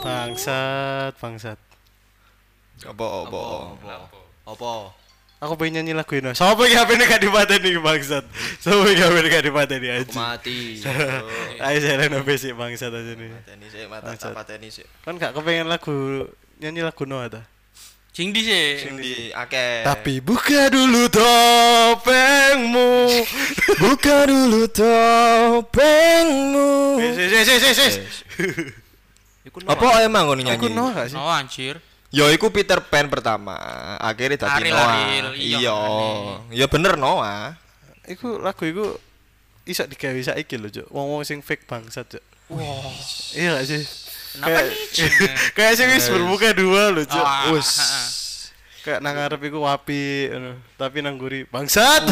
Bangsat, bangsat. Apa apa? Apa? Aku pengen nyanyi lagu ini. Siapa yang HP ini gak dipateni bangsat? Siapa yang HP ini gak dipateni Aku aja? mati. Ayo saya leno basic bangsat aja nih. Pateni sik mata pateni sik. Kan gak kepengen lagu nyanyi lagu Noah ta? Sing di sih. Sing di akeh. Tapi buka dulu topengmu. buka dulu topengmu. Eh, sis, sis, sis, Iku Apa emang ngono Aku nyanyi? Noah gak sih? Oh anjir. Yo iku Peter Pan pertama, akhirnya dadi Noah. Iya, Iya. Ya bener Noah. Iku lagu iku iso digawe saiki lho, Cuk. Wong-wong sing fake bangsat, Cuk. Iya gak sih? Kenapa Kayak kayak sing wis bermuka dua lho, Cuk. Ah, ah, ah. Kayak nang ngarep iku wapi, tapi nang guri bangsat.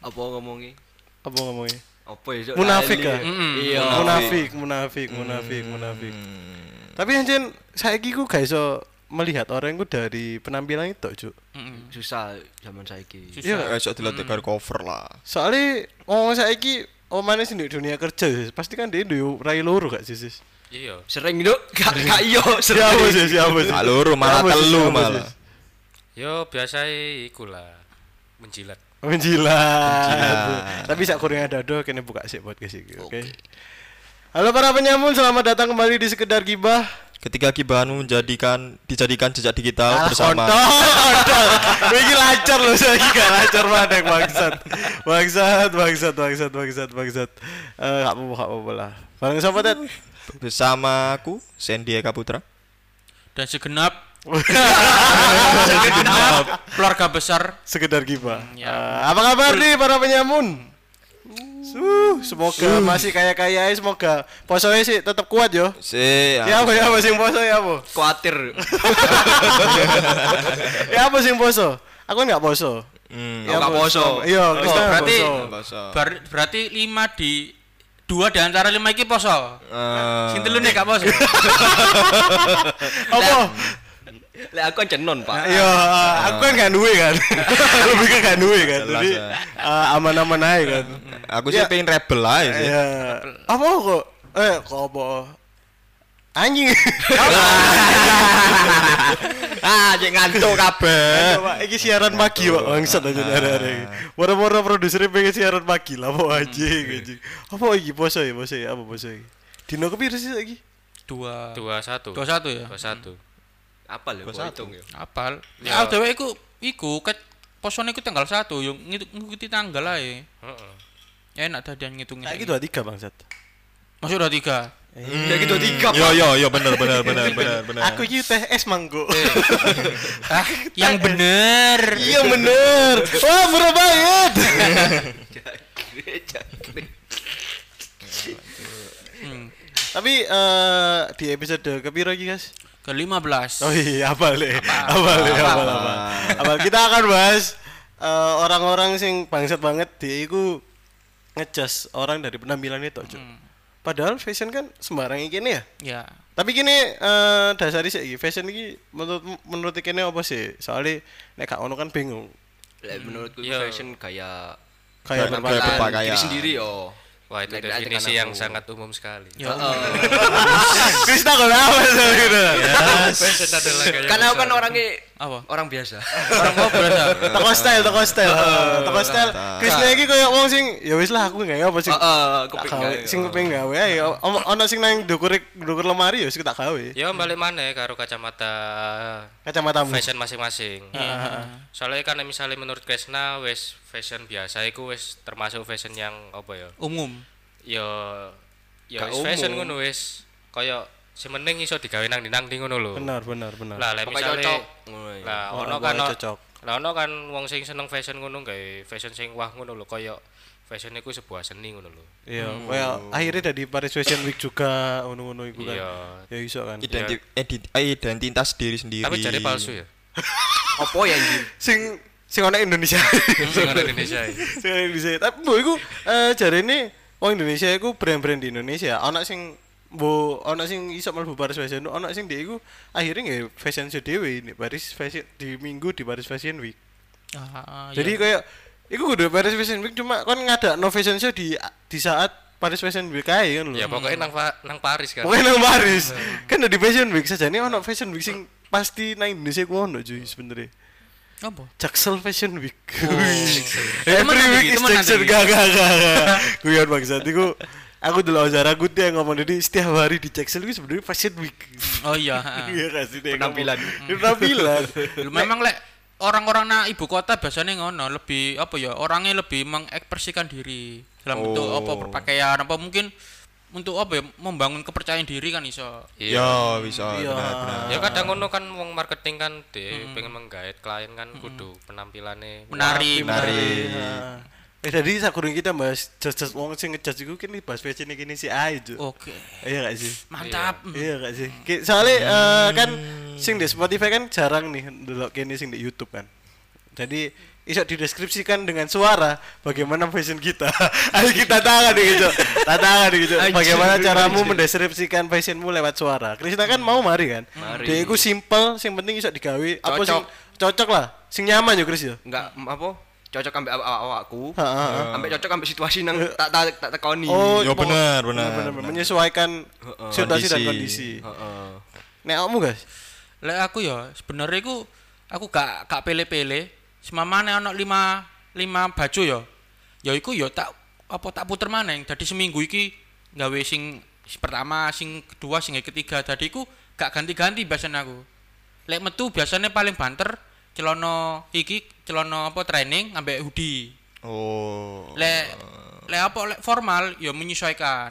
Apa ngomongi? Apa ngomongnya? Apa ya? Munafik ya? Iya. Munafik, munafik, munafik, munafik. Tapi anjen saiki ku gak iso melihat orang itu dari penampilan itu, Cuk. Mm-mm. Susah zaman saiki. Susah. Iya, Esok dilatih karo cover lah. Soalnya ngomong saiki omane sih di dunia kerja sis. pasti kan dia duwe rai loro gak sih sis? Iya. Sering duk, gak gak iyo Siapa sering. sih? Siapa sih? Gak loro malah telu malah. Yo biasa iku lah. Menjilat. Menjilat. Tapi sak kurang ada do kene buka sih buat kesik. Oke. Halo para penyamun, selamat datang kembali di sekedar gibah. Ketika kibahanmu menjadikan dijadikan jejak digital Alah, bersama kontol, kontol. Ini lancar loh saya gak lancar banget bangsat. Bangsat, bangsat, bangsat, bangsat, bangsat. Eh, gak apa-apa, gak apa-apa lah. Bareng siapa Ted? bersama aku Sandy Eka Putra. Dan segenap keluarga besar Sekedar gibah. ya. Eh, apa kabar nih para penyamun? Suh, semoga masih kaya-kaya semoga posonya sih tetap kuat yo. Si Ya apa ya apa sing poso ya apa? Kuatir. Ya apa sing poso? Aku kan nggak poso. Hmm, Ya, nggak poso. Iya, Oh, nggak berarti- poso. bahasa. Bar- berarti lima di dua di antara lima iki poso Eh, sing telu gak poso Apa? Lek aku kan cenon, Pak. Iya, aku kan gak duwe kan. Lebih ke gak duwe kan. Jadi eh, aman-aman aja kan. aku sih Ya. pengen rebel aja sih. Iya. Apa kok? Eh, kok apa? Anjing. ah, jadi ngantuk kabeh. Iki siaran pagi kok bangsat aja ada-ada iki. Moro-moro produsernya pengen siaran pagi lah apa anjing anjing. Apa iki poso ya poso ya apa poso iki? Dino kepiro sih lagi? dua Dua satu. dua satu ya Dua satu. Apa lho? Dua Kok satu. hitung ya? apal Ya. ya dewe iku iku ket posone iku tanggal satu yang ngikuti tanggal ae Heeh. ya enak dah dia ngitungin Saiki 23 bangsat. masuk udah tiga Ya gitu tiga, Yo yo yo bener bener bener bener bener. Aku iki teh es manggo. ah yang bener Iya bener. Wah murah banget. Hmm. Tapi eh di episode kepiro iki guys? Ke lima belas Oh iya, apa le? Apa le? Apa apa? Apa kita akan bahas eh, orang-orang sing bangsat banget dia iku ngejudge orang dari penampilan itu, Cuk. Padahal fashion kan sembarang iki ya. ya Tapi gini eh dasari sih iki, fashion iki menurut menurut kene apa sih? Soalnya nek gak ono kan bingung. Lek menurutku Iya. fashion kayak Kayak berpakaian. berpakaian. diri sendiri yo. Wah itu lek definisi yang aku. sangat umum sekali. ya Krista kalau apa sih gitu? Fashion adalah gaya Karena aku kan orangnya apa orang biasa. orang kok berasa Toko style, toko style, Heeh, toko style. Krista iki koyo wong sing ya wis lah aku gak apa sing Heeh, tak keping gawe, gawe. sing kepeng gawe ae. Ono ono sing nang dukur dukur lemari ya sing tak gawe. Ya balik mana karo kacamata Kacamatamu. fashion masing-masing. Soalnya kan misalnya menurut Kresna wes fashion biasa iku wes termasuk fashion yang apa ya? umum Ya ya wis fashion ngono wis. Kaya sementing iso digawe nang nang ndi ngono lho. Benar, benar, benar. Lah lek misale cocok. Ngono ya. lah Oh, ono kan cocok. lah ono kan wong sing seneng fashion ngono gawe fashion sing wah ngono lho kaya fashion iku sebuah seni ngono lho. Iya, kayak akhirnya dari Paris Fashion Week juga ngono-ngono iku kan. Iya. Ya iso kan. Identi edit identitas diri sendiri. Tapi jare palsu ya. Apa ya anjir? Sing sing ono Indonesia. Sing ana Indonesia. sing ono Indonesia. Tapi mbok iku eh jarene wong Indonesia iku brand-brand di Indonesia. Ono sing mbok ono sing iso mlebu Paris Fashion, ono sing dia iku akhirnya nggak fashion show dhewe di Paris Fashion di minggu di Paris Fashion Week. ah, Jadi kayak iku kudu Paris Fashion Week cuma kan ngada no fashion show di di saat Paris Fashion Week ae kan lho. Ya pokoknya nang nang Paris kan. Pokoknya nang Paris. kan di Fashion Week saja nih ono Fashion Week sing pasti nang Indonesia ku ono cuy sebenarnya. Apa? Jaksel Fashion Week. Eh, Every week is Jaksel gak gak gak. Guyon bangsat iku aku dulu acara aku dia ngomong jadi setiap hari di Jaksel itu sebenarnya Fashion Week. Oh iya. Iya kasih dia Penampilan. Penampilan. Memang lek orang-orang na ibu kota biasanya ngono lebih apa ya orangnya lebih mengekspresikan diri dalam bentuk apa berpakaian apa mungkin untuk apa ya membangun kepercayaan diri kan iso Iya. Ya bisa Iya. benar-benar. Ya kadang ngono kan wong marketing kan de pengen menggait klien kan kudu penampilannya menarik Menarik. Nah. Eh tadi sakurang kita bahas judge wong sing ngejudge iku kini bahas fashion ini si A itu. oke Iya gak sih? mantap Iya gak sih? Soalnya eh, kan sing di Spotify kan jarang nih dulu kini sing di YouTube kan. Jadi iso dideskripsikan dengan suara bagaimana fashion kita. Ayo kita tangan nih gitu. Tangan nih gitu. Bagaimana caramu mendeskripsikan fashionmu lewat suara. Krisna kan mau mari kan. Mari. Dia iku simple, sing penting iso digawe apa sing Cocok. lah. Sing nyaman yo Kris ya. Enggak apa? Cocok ambek awak awakku. Ambek cocok ambek situasi nang tak tak tak tekoni. Oh, Ya benar, benar, menyesuaikan situasi dan Kondisi. kondisi. Heeh. Nek kamu guys, lek aku ya sebenarnya aku aku gak gak pele-pele semamane ono lima lima baju ya. Ya iku ya tak apa tak puter maneng jadi seminggu iki gawe sing pertama sing kedua sing ketiga. Jadi iku gak ganti-ganti biasanya aku. Lek metu biasanya paling banter celana iki celana apa training ambek hoodie. Oh. lek lek apa lek formal ya menyesuaikan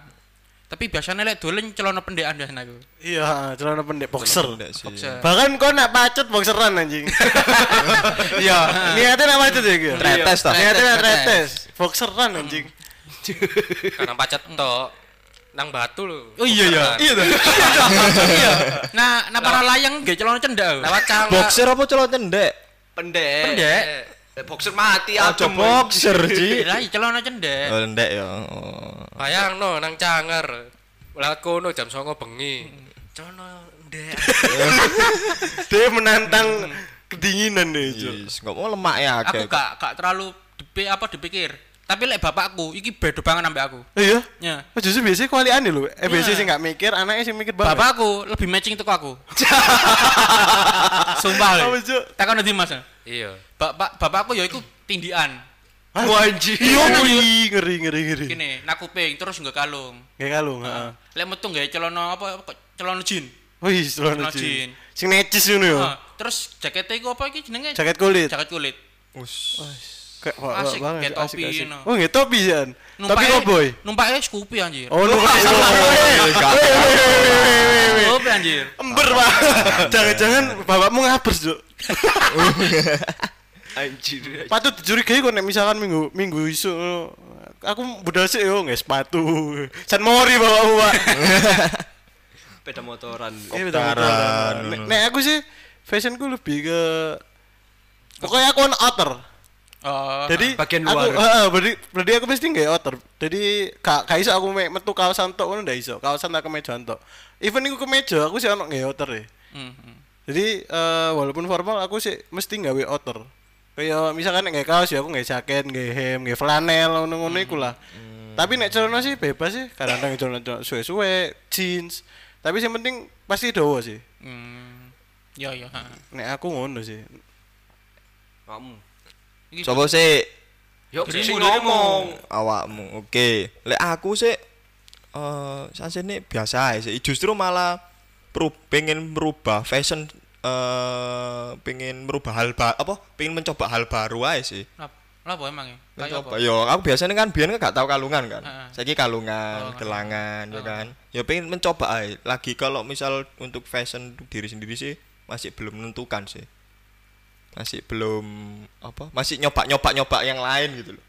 tapi biasanya lek dolen celana pendekan biasanya aku iya celana pendek boxer. Sih. Boxer. Bahkan kau nak pacet boxeran anjing. iya Niatnya nak pacet ya gitu. Tretes ta? Niatnya nak Tretes. Boxeran anjing. karena pacet tok nang batu lho. Oh iya ya. Iya. iya. Nah, nah para layang nggih celana cendak. Lewat. Boxer apa celana cendek? Pendek. Pendek. Eh, Boxer mati Aja adem. boxer, Ji. Lah iya, celana cendek. Oh, ndek ya. Oh. Bayang no nang canger. Lewat kono jam 09.00 bengi. Cono ndek. Dia menantang kedinginan deh, Cuk. Yes, enggak mau lemak ya Aku gak gak terlalu dipi, apa dipikir. Tapi lek bapakku iki beda banget ambek aku. Iya. Ya. Oh, justru biasanya kualiane lho. Eh biasanya Iya. sih nggak mikir, anaknya sih mikir banget. Bapakku lebih matching tuh aku. Sumpah. Cuk? Takon ndi Mas? Iya. Bapak bapakku ya iku tindian. Wah, anjing. Iya, ngeri, ngeri, ngeri, ngeri. Gini, nak kuping terus nggak kalung. Kayak kalung, heeh. Lek metu nggak celana apa celana jean. Wih, celana Celana jean. jean. Sing necis ngono ya. Terus jaketnya iku apa iki jenenge? Jaket kulit. Jaket kulit. Us. Kayak wah, Asik, banget, kayak asik, topi, asik. no. Oh, nggak topi sih, An. Tapi cowboy. Numpake Scoopy anjir. Oh, numpak Scoopy anjir. Ember, Pak. Jangan-jangan bapakmu ngabers, Cuk. Anjir. Patut dicurigai kok nek misalkan minggu minggu isu aku budal sih yo nggak sepatu. San mori bapakmu, Pak. Sepeda motoran. Iya, betul. Koptaran, Nek nek aku sih fashionku lebih ke pokoknya aku on outer. Oh, Jadi bagian aku, luar. heeh, berarti berarti aku mesti nggak outer. Jadi gak gak iso aku me- metu kaosan tok ngono ndak iso. Kaosan tak kemeja tok. Even iku kemeja aku sih ono nggak outer ya. hmm, hmm. Jadi eh, walaupun formal aku sih mesti nggawe outer. Kayak misalkan nek nggak kaos ya aku nggak jaket, nggak hem, nggak flanel ngono-ngono iku lah. Tapi nek celana sih bebas sih, kadang-kadang celana suwe-suwe, jeans. Tapi yang penting pasti dawa sih. Hmm. Ya ya. Nek aku ngono sih. Kamu. Coba sih Yuk, Dirimu, sing ngomong. awakmu. Oke. Lek aku sih eh sasene biasa ae sih. Justru malah peru pengen merubah fashion eh pengen merubah hal ba apa pengen mencoba hal baru aja sih Lah apa emang ya? Kayak mencoba apa? yo aku biasanya kan biar gak tahu kalungan kan Heeh. saya kalungan Oh, gelangan ya Oh. kan ya pengen mencoba aja lagi kalau misal untuk fashion untuk diri sendiri sih masih belum menentukan sih masih belum apa masih nyoba nyoba nyoba yang lain gitu loh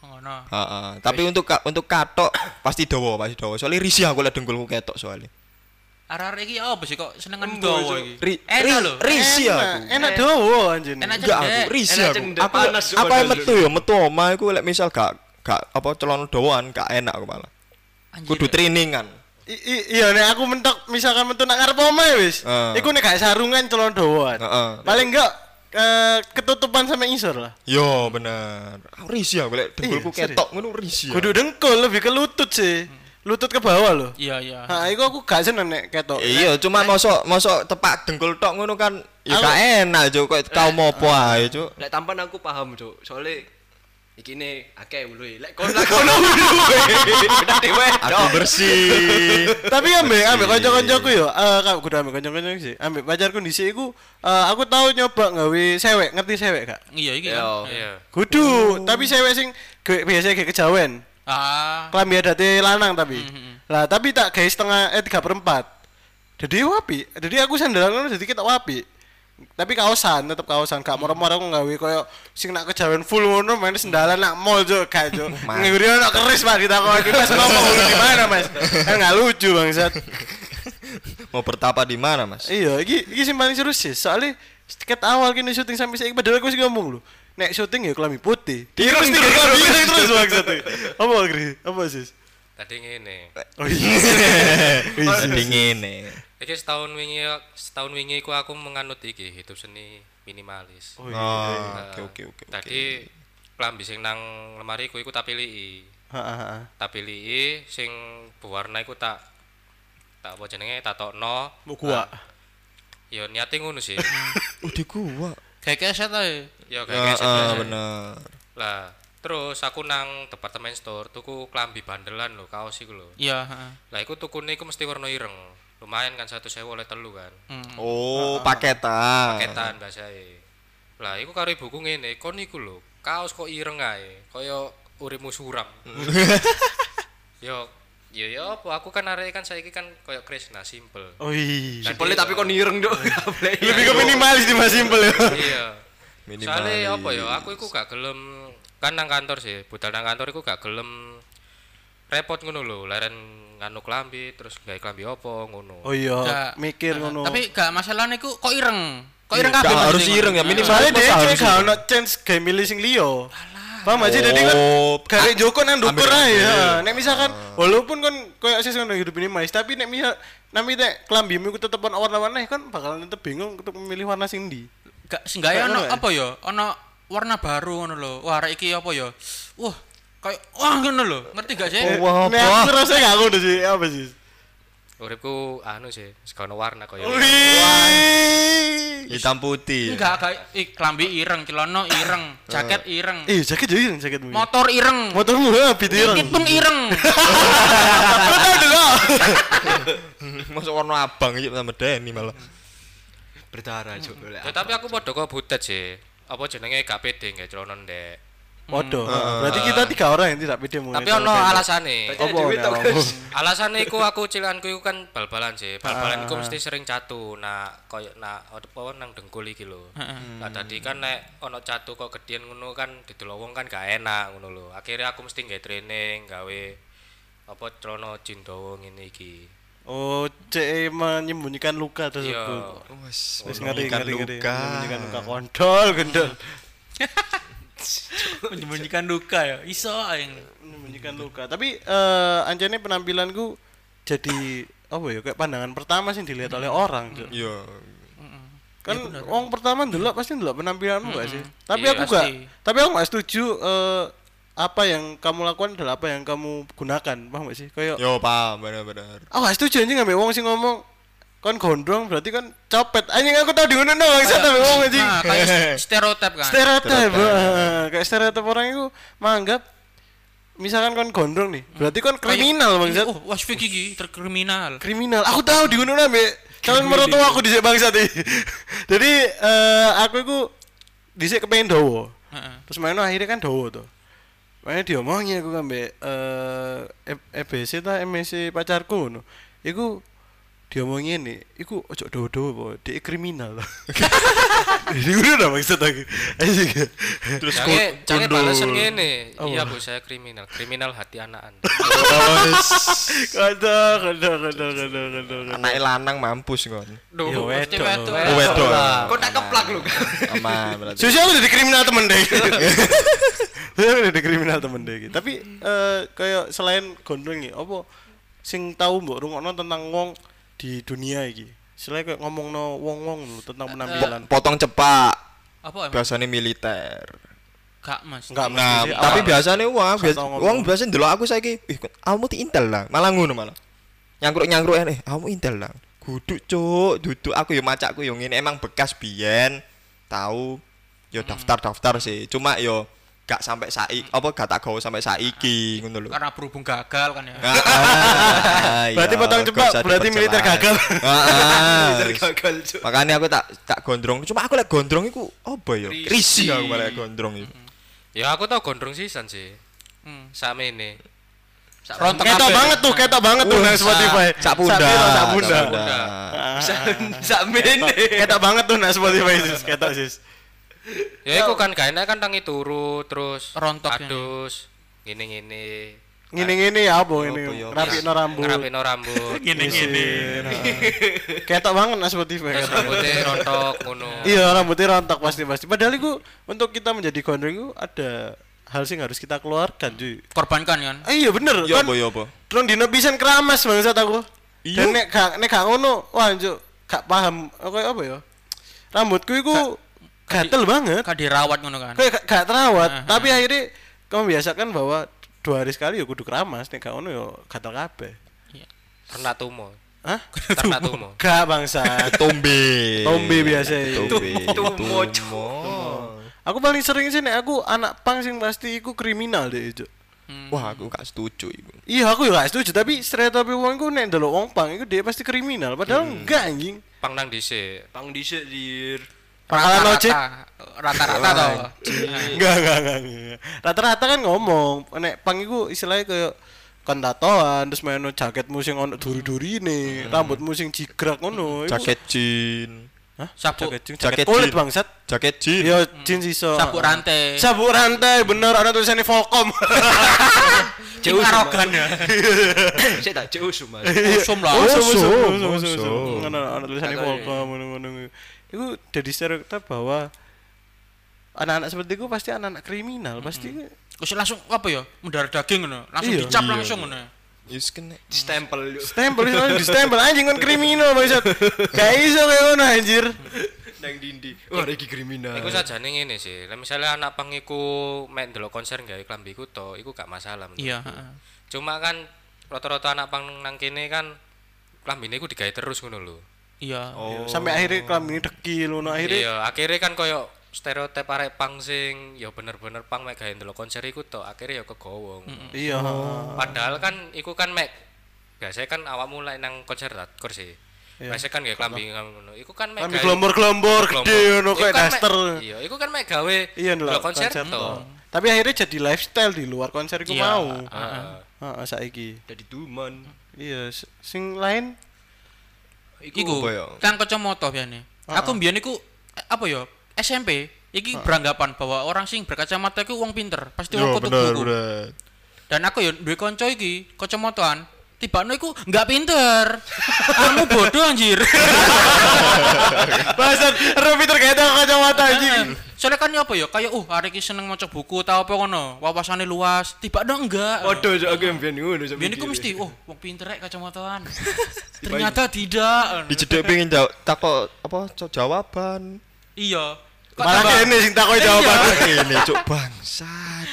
Oh, no. Heeh. tapi untuk ka- untuk katok pasti dawa pasti dawa soalnya risih aku liat dengkulku ketok soalnya Arah-arah iki apa sih kok senengan Cuk. iki? Ri- Enak lho. risih Enak, aku Enak Eh. dawa anjir. Enak enggak aku risih Enak aku aku apa metu ya metu oma aku lek misal gak gak apa celana dawaan gak enak aku malah Anjir. kudu trainingan I- i- iya nek aku mentok misalkan mentok nak ngarep omae wis. Ah. Iku nek gak sarungan celana dawan. Heeh. Paling enggak eh, ketutupan sama isor lah. Yo bener. Aku risih aku lek dengkulku Iya, ketok ngono risih. Kudu dengkul lebih ke lutut sih. Lutut ke bawah loh. Iya iya. Nah, iku aku gak seneng nek ketok. Iya, cuma mosok mosok tepak dengkul tok ngono kan ya gak enak, Cuk. Kok kau mau apa ae, Cuk. Lek tampan aku paham, Cuk. Soalnya iki ne akeh ulu. Lek kon lek kono ulu. Udah dewe. Aku bersih. Tapi ambek ambek kanca-kancaku yo, eh kak kudu ambek kanca-kancaku sih. Ambek pacarku dhisik iku eh, aku tahu nyoba gawe sewek, ngerti sewek gak? Iya iki Yo. kan. Iya. Kudu, tapi sewek sing biasa kayak kejawen. Ah. Klambi adate lanang tapi. Mhm. Lah, tapi tak gawe setengah eh 3 per 4. Jadi wapi. Jadi aku sandal ngono jadi kita wapi. Tapi kaosan, tetep kaosan. Gak moro-moro aku gawe koyo sing nak kejawen full ngono main sendalan nak mall jo gak jo. Nguri ono keris Pak ditakoni Mas ngomong lu di mana Mas? Kan gak lucu bangsat. Mau bertapa di mana, Mas? Iya, iki iki sing paling seru sih. Soalnya ket awal kini syuting sampai saiki padahal aku sih ngomong lho. Nek syuting ya klambi putih. Terus terus terus terus bangsat. Apa Gri? Apa sih? Tadi ngene. Oh iya. Dingin nih. Iki setahun wingi setahun wingi ku aku menganut iki hidup seni minimalis. Oh Oh, iya. oke oke oke. Tadi klambi sing nang lemari ku iku tak pilih. Heeh heeh. Tak pilih sing berwarna iku tak tak apa jenenge tak tokno. Mau gua. Ya niate ngono sih. Oh, di gua. Kayak keset ae. ya Ya, kayak ah, biasa. bener. Lah, terus aku nang departemen store tuku klambi bandelan lho, kaos iku lho. Iya, heeh. Lah iku tukune iku mesti warna ireng. Lumayan kan satu sewu oleh telu kan. Hmm. Oh, paketan. Paketan bahasae. Lah iku karo ibuku ngene, kon iku lho, kaos kok ireng ae, kaya uripmu suram. yo yo yo apa aku kan arek kan saiki kan kaya Krishna simple. Oh iya. Simpelnya tapi kon ireng, Cuk. Lebih ke minimalis di Mas Simpel ya. iya. Minimalis. Soalnya apa ya, aku iku gak gelem kan nang kantor sih, budal nang kantor iku gak gelem repot ngono lho, leren nganu klambi terus gawe klambi apa ngono. Oh iya, Gak- mikir Heeh. ngono. Tapi gak masalah niku kok ireng. Kok ireng Gak kabeh harus sing ireng ya, minimal. kayak gak ono chance gawe milih sing liya. Paham sih? Jadi kan Oh, Gak Joko nang dukur ae ya. Nek misalkan walaupun kan koyo sis ngono hidup minimalis, tapi nek misal nami nek klambimu iku tetep ono warna-warna kan bakalan tetep bingung untuk memilih warna sing ndi. Gak seenggaknya Kayak ono ya? apa ya? Ono warna baru ngono lho. Wah, iki apa ya? Wah, kayak wah ngono lho. Ngerti gak sih? Wah, Nek aku rasa gak ngono sih, apa sih? Uripku anu sih, sekono warna kaya. Hitam putih. Enggak, kayak ih, klambi ireng, celana ireng, jaket ireng, Eh, jaket jadi yang jaketmu. motor ireng, Motormu ya pitirang. pitung ireng. Kau tahu dulu. Masuk warna abang iki sama Deni malah. Berdarah. Lek Ya, tapi aku padha kok butet sih. Apa jenenge gak pede nggak celana ndek. Waduh, berarti kita tiga orang yang tidak pede mau. Tapi ono alasane. Gus. Alasannya iku aku cilanku iku kan bal-balan sih. Bal-balan iku Ah. mesti sering catu. Nah, koyo nak apa nang dengkul iki lho. Nah, tadi kan nek ono catu kok gedean ngono kan didol wong kan gak enak ngono lho. Akhirnya aku mesti gawe training, gawe apa celana jin dawa ngene iki. Oh, cek menyembunyikan luka Iya. tersebut. Wes, Wis ngeri ngeri. Menyembunyikan luka kontol, gendol. Menyembunyikan duka ya. Iso aing. Menyembunyikan luka. Tapi eh anjane penampilanku jadi apa ya kayak pandangan pertama sih dilihat oleh orang. Iya. Kan orang pertama dulu pasti dulu penampilanmu gak sih? Tapi Iya, aku gak, pasti. tapi aku gak setuju eh, apa yang kamu lakukan adalah apa yang kamu gunakan, paham gak sih? Kayak Yo, paham bener-bener. aku gak setuju anjing ngambil wong sing ngomong kon gondrong berarti kan copet. Anjing aku tau di ngono no bangsa tapi wong anjing. Nah, kayak stereotip kan. Stereotip, kayak stereotip orang itu menganggap misalkan kon gondrong nih, berarti kon kriminal bangsat. Oh, wah Vicky terkriminal. kriminal. Aku tahu di ngono ambek calon mertua aku dhisik bangsat iki. Jadi eh, aku iku dhisik kepengen. Heeh. Terus mainnya akhirnya kan dawa tuh. Makanya diomongin aku ambek eh E- EBC ta MSC pacarku ngono. Iku diomongin nih, iku ojo dodo po, dia kriminal. Ini udah udah maksud aku. Terus jange kundul. balasan ngene. Oh. Iya, Bu, saya kriminal. Kriminal hati anakan. Kada, kada, kada, kada, kada, kada. Anak lanang mampus kon. Duh, Ya. Oh, wedok. Kok tak keplak lu. Aman berarti. Susi aku jadi kriminal temen deh. Saya aku jadi kriminal temen deh. Tapi eh kayak selain gondrong ya, apa sing tahu mbok rungokno tentang wong di dunia iki. Selain kayak ngomongno wong-wong lho tentang penampilan. Potong cepak. Apa emang? biasanya militer Gak Mas. Enggak nah sih, tapi biasanya wah Gak biasa tau ngomong. uang biasa ndelok aku saiki ih kamu ti intel lah malah ngono malah nyangkruk nyangkruk eh kamu intel lah kudu cuk duduk aku yo macakku yo ngene emang bekas biyen tahu yo daftar daftar sih cuma yo gak sampai saiki apa gak tak gawe sampai saiki ngono lho Karena berhubung gagal kan ya. Ah, Berarti iya, potong cepat, berarti militer gagal. Ah, ah. gagal Makanya aku tak tak gondrong. Cuma aku lek gondrong iku apa ya? Risi. Aku malah lek gondrong iku. Ya aku tau gondrong sisan sih. Hmm. Sama ini. Rontok Ketok banget tuh, ketok banget tuh Wah, nang Spotify. Sak punda. Sak pira, sak mene Ketok banget tuh nang Spotify sis, ketok sis. Ya iku kan gak enak kan tangi turu terus Rontok adus ngene-ngene. Ngene-ngene ya apa ini? ya? Rapikno rambut. Ngerapino rambut. Gini-gini. Ketok banget nang Spotify. Terus rambutnya rontok ngono. Iya, rambutnya rontok pasti-pasti. Padahal itu untuk kita menjadi gondrong itu ada hal sing harus kita keluarkan, cuy. Korbankan kan. Eh, iya bener Ya kan. apa ya apa? Terus dino pisan keramas bangsat aku. Iya. Dan nek gak nek gak ngono, wah juk gak paham kayak apa ya. Rambutku iku gatel banget. Kan dirawat ngono kan. Kayak gak, gak terawat, Ah, tapi akhirnya kamu biasakan bahwa dua hari sekali ya kudu keramas, nek gak ngono ya gatel kabeh. Ternak tumo. Hah? Ternak tumo. Gak bangsat. Tombe. Tombe biasa ya. Tombe. Tumo, Tumo. Aku paling sering sih nek aku anak pang sing pasti iku kriminal deh, Juk. Wah, aku gak setuju iku. Iya aku ya gak setuju tapi stereotip wong iku nek ndelok wong pang iku dia pasti kriminal padahal enggak anjing. Pang nang dhisik. pang dhisik dir Pangkalan ojek Rata-rata toh. enggak enggak enggak. Rata-rata kan ngomong nek pang iku istilahnya kayak kon tatoan terus main jaketmu sing ono duri-durine, rambutmu sing jigrak ngono. iku- Jaket jin. Hah? Sabuk- jaket, jin- jaket jaket kulit bangsat. Jaket jin. Yo jin iso. Sabuk rantai. Sabuk rantai bener ada tulisannya Volcom. Jauh arogan ya. saya tak jauh mas Usum lah. Usum, usum. Ngono ana tulisannya Volcom ngono-ngono. Iku jadi stereotip bahwa anak-anak seperti itu pasti anak-anak kriminal, pasti Terus langsung apa ya? Mendarah daging ngono. Langsung Iya. dicap Iya. langsung ngono. Yus kena. stempel yuk stempel di stempel anjing kan kriminal bangsat. Gak iso kayak ngono anjir. nang dindi wah iki kriminal Iku sajane ngene sih. Lah misalnya anak pang iku mek ndelok konser gawe klambi iku to, iku gak masalah menurutku. Iya. Cuma kan rata-rata anak pang nang kene kan klambine iku digawe terus ngono lho. Iya. Oh. Sampai akhirnya kelamin dekil ngono akhirnya. Iya, akhirnya kan koyo stereotip arek pang sing ya bener-bener pang mek gawe ndelok konser iku to, akhirnya ya kegowo. Iya. Padahal kan iku kan mek biasanya kan awakmu lek nang konser hardcore sih. Iya. Biasanya kan gawe klambi ngono. Iku kan mek gelombor-gelombor Gelombor. gede ngono kayak kan daster. Iya, iku kan mek gawe Iya ndelok konser konser. Tapi akhirnya jadi lifestyle di luar konser iku Iya. mau. Heeh. Heeh, saiki. jadi duman Iya, sing lain Iku ya? kan kacamata biasanya. Aku mbiyen iku eh, apa ya? SMP iki beranggapan bahwa orang sing berkacamata iku wong pinter, pasti wong kutu. Dan aku ya duwe kanca iki kacamataan Tibakno iku enggak pinter. Kamu bodoh anjir. Bahasan Robiter kayak ada kacamata anjing. Soalnya kan apa ya kayak uh arek iki seneng maca buku tau apa ngono, wawasane luas. Tibakno enggak. waduh cok aku yang biyen ngono iku mesti oh wong pinter rek kacamataan. Ternyata tidak. Dijedek pengen jawab takok apa jawaban. Iya. Kok Malah kene sing takoi jawaban. Ini cuk bangsat.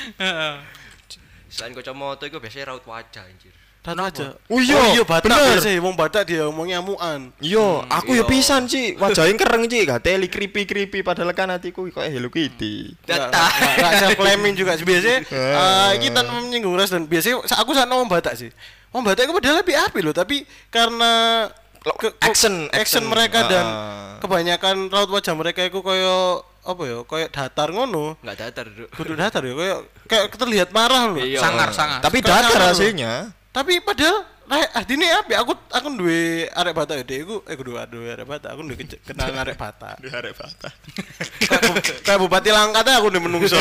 Selain kacamata iku biasanya raut wajah anjir Dan aja. Oh iya, iya Batak bener. biasa wong Batak dia ngomongnya amuan. Yo, aku ya iya. pisan sih, wajahnya kereng sih, gak teli creepy padahal kan hatiku kayak Hello Kitty. Enggak enggak self claiming juga biasanya eh iki tanpa menyinggung ras dan biasanya sa- aku sana wong Batak sih. Wong Batak itu padahal lebih api loh, tapi karena ke- ke- Action, action action. mereka dan Ah. kebanyakan raut wajah mereka itu koyo apa ya, koyo datar ngono. nggak datar. Kudu datar ya, koyo kayak terlihat marah loh. Iya. Sangar sangar. Tapi datar hasilnya. Tapi padahal ah dini api aku aku duwe arek Batak ya, dek eh kudu duwe arek Batak, aku duwe ke- kenal arek Batak. Diharap bata. kayak bu- kayak bupati Langkatnya aku udah menungso.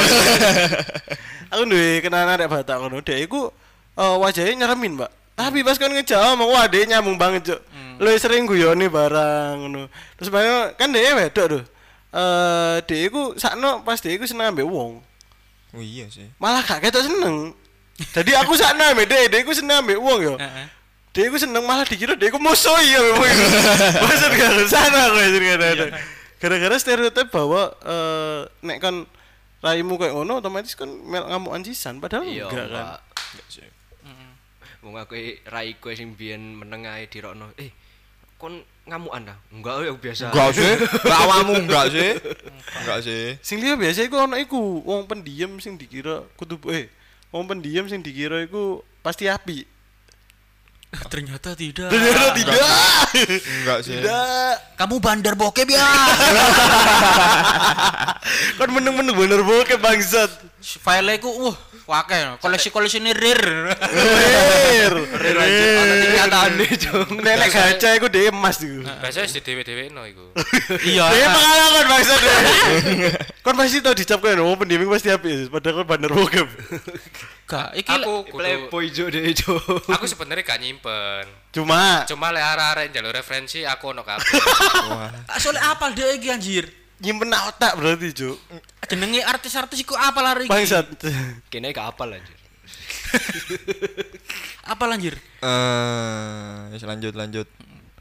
Aku udah kenal arek Batak ngono dek iku eh, wajahnya nyeremin mbak. Tapi pas kan ngejawab mau dia nyambung banget cok lu sering guyoni barang ngono. Terus banyak kan dia wedok tuh eh dia iku sakno pas dia iku seneng ambek wong. Oh iya sih. malah gak ketok seneng jadi aku sakno ambek dia dia iku seneng ambek wong yo Heeh. dia iku seneng malah dikira dia iku musuh ya maksud gak sana aku ya gak ada gak gara-gara stereotip bahwa eh nek kan raimu kayak ngono otomatis kan mel ngamuk anjisan padahal Iya, enggak kan. Pak. Wong aku raiku sing biyen meneng ae dirokno. Eh, kon ngamukan ta? Enggak, ya biasa. Enggak sih. Enggak awamu enggak sih. Enggak sih. Sing liya biasa iku ono iku wong pendiam sing dikira kudu eh wong pendiam sing dikira iku pasti api. Ternyata tidak. Ternyata tidak. Enggak sih. Tidak. Kamu bandar bokep ya. Kan meneng-meneng bener bokep bangsat. File ku wah wakil koleksi-koleksi ini rare. Rir. Rir aja tingkatane, Jung. Nenek gacha iku dhewe emas iku. Biasanya di dewe-dewe no iku. Iya. Dhewe pengalaman bangsat. Kon pasti tau dicap kan wong pendiam iku pasti api padahal kon bener bokep. Gak, iki Aku Playboy jo deh jo. aku sebenarnya gak nyimpen. Cuma Cuma le arek-arek njaluk referensi aku ono kabeh. soalnya apal dia iki anjir. Nyimpen nak otak berarti, Cuk. Jenenge artis-artis iku apal hari iki. Bangsat. Kene gak apal anjir. Apal anjir. Eh, wis lanjut lanjut.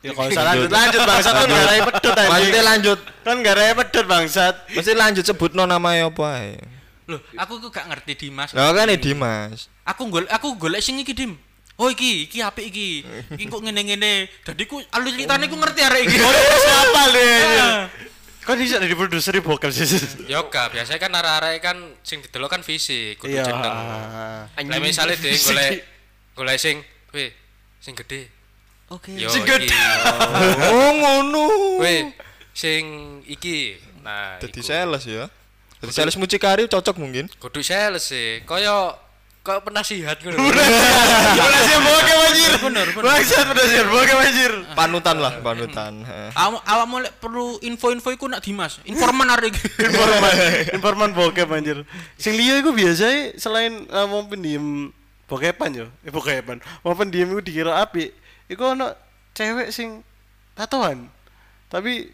Ya kalau usah lanjut lanjut bangsat kan garai pedot anjing. Maksudnya lanjut. Kan garai pedot bangsat. Mesti lanjut sebutno namanya apa ae. Loh, aku kok gak ngerti Dimas. Lah kan ini Dimas. Aku golek aku golek sing iki Dim. Oh iki, iki apik iki. Iki kok ngene-ngene. Dadi ku alur ceritane ku ngerti arek iki. Oh, siapa deh? Kan bisa dari produser bokep sih. Yo gak, biasanya kan arek-arek kan sing didelok kan fisik, kudu Iya. jeneng. Lah misale dhewe golek golek sing weh sing gede. Oke. Yo Sing iki. Oh ngono. Weh sing iki. Nah, Jadi sales ya. Jadi sales mucikari cocok mungkin. kudu sales sih. Kaya kaya penasihat ngono. Penasihat bokep anjir. Bener, bener. Penasihat bokep anjir. Panutan lah, panutan. Awak awak mulai perlu info-info iku nak Dimas. Informan arek iki. Informan, informan bokep anjir. Sing liya iku biasa selain uh, wong pendiam bokepan yo, eh bokepan. Wong pendiam iku dikira apik. Iku ono cewek sing tatoan. Tapi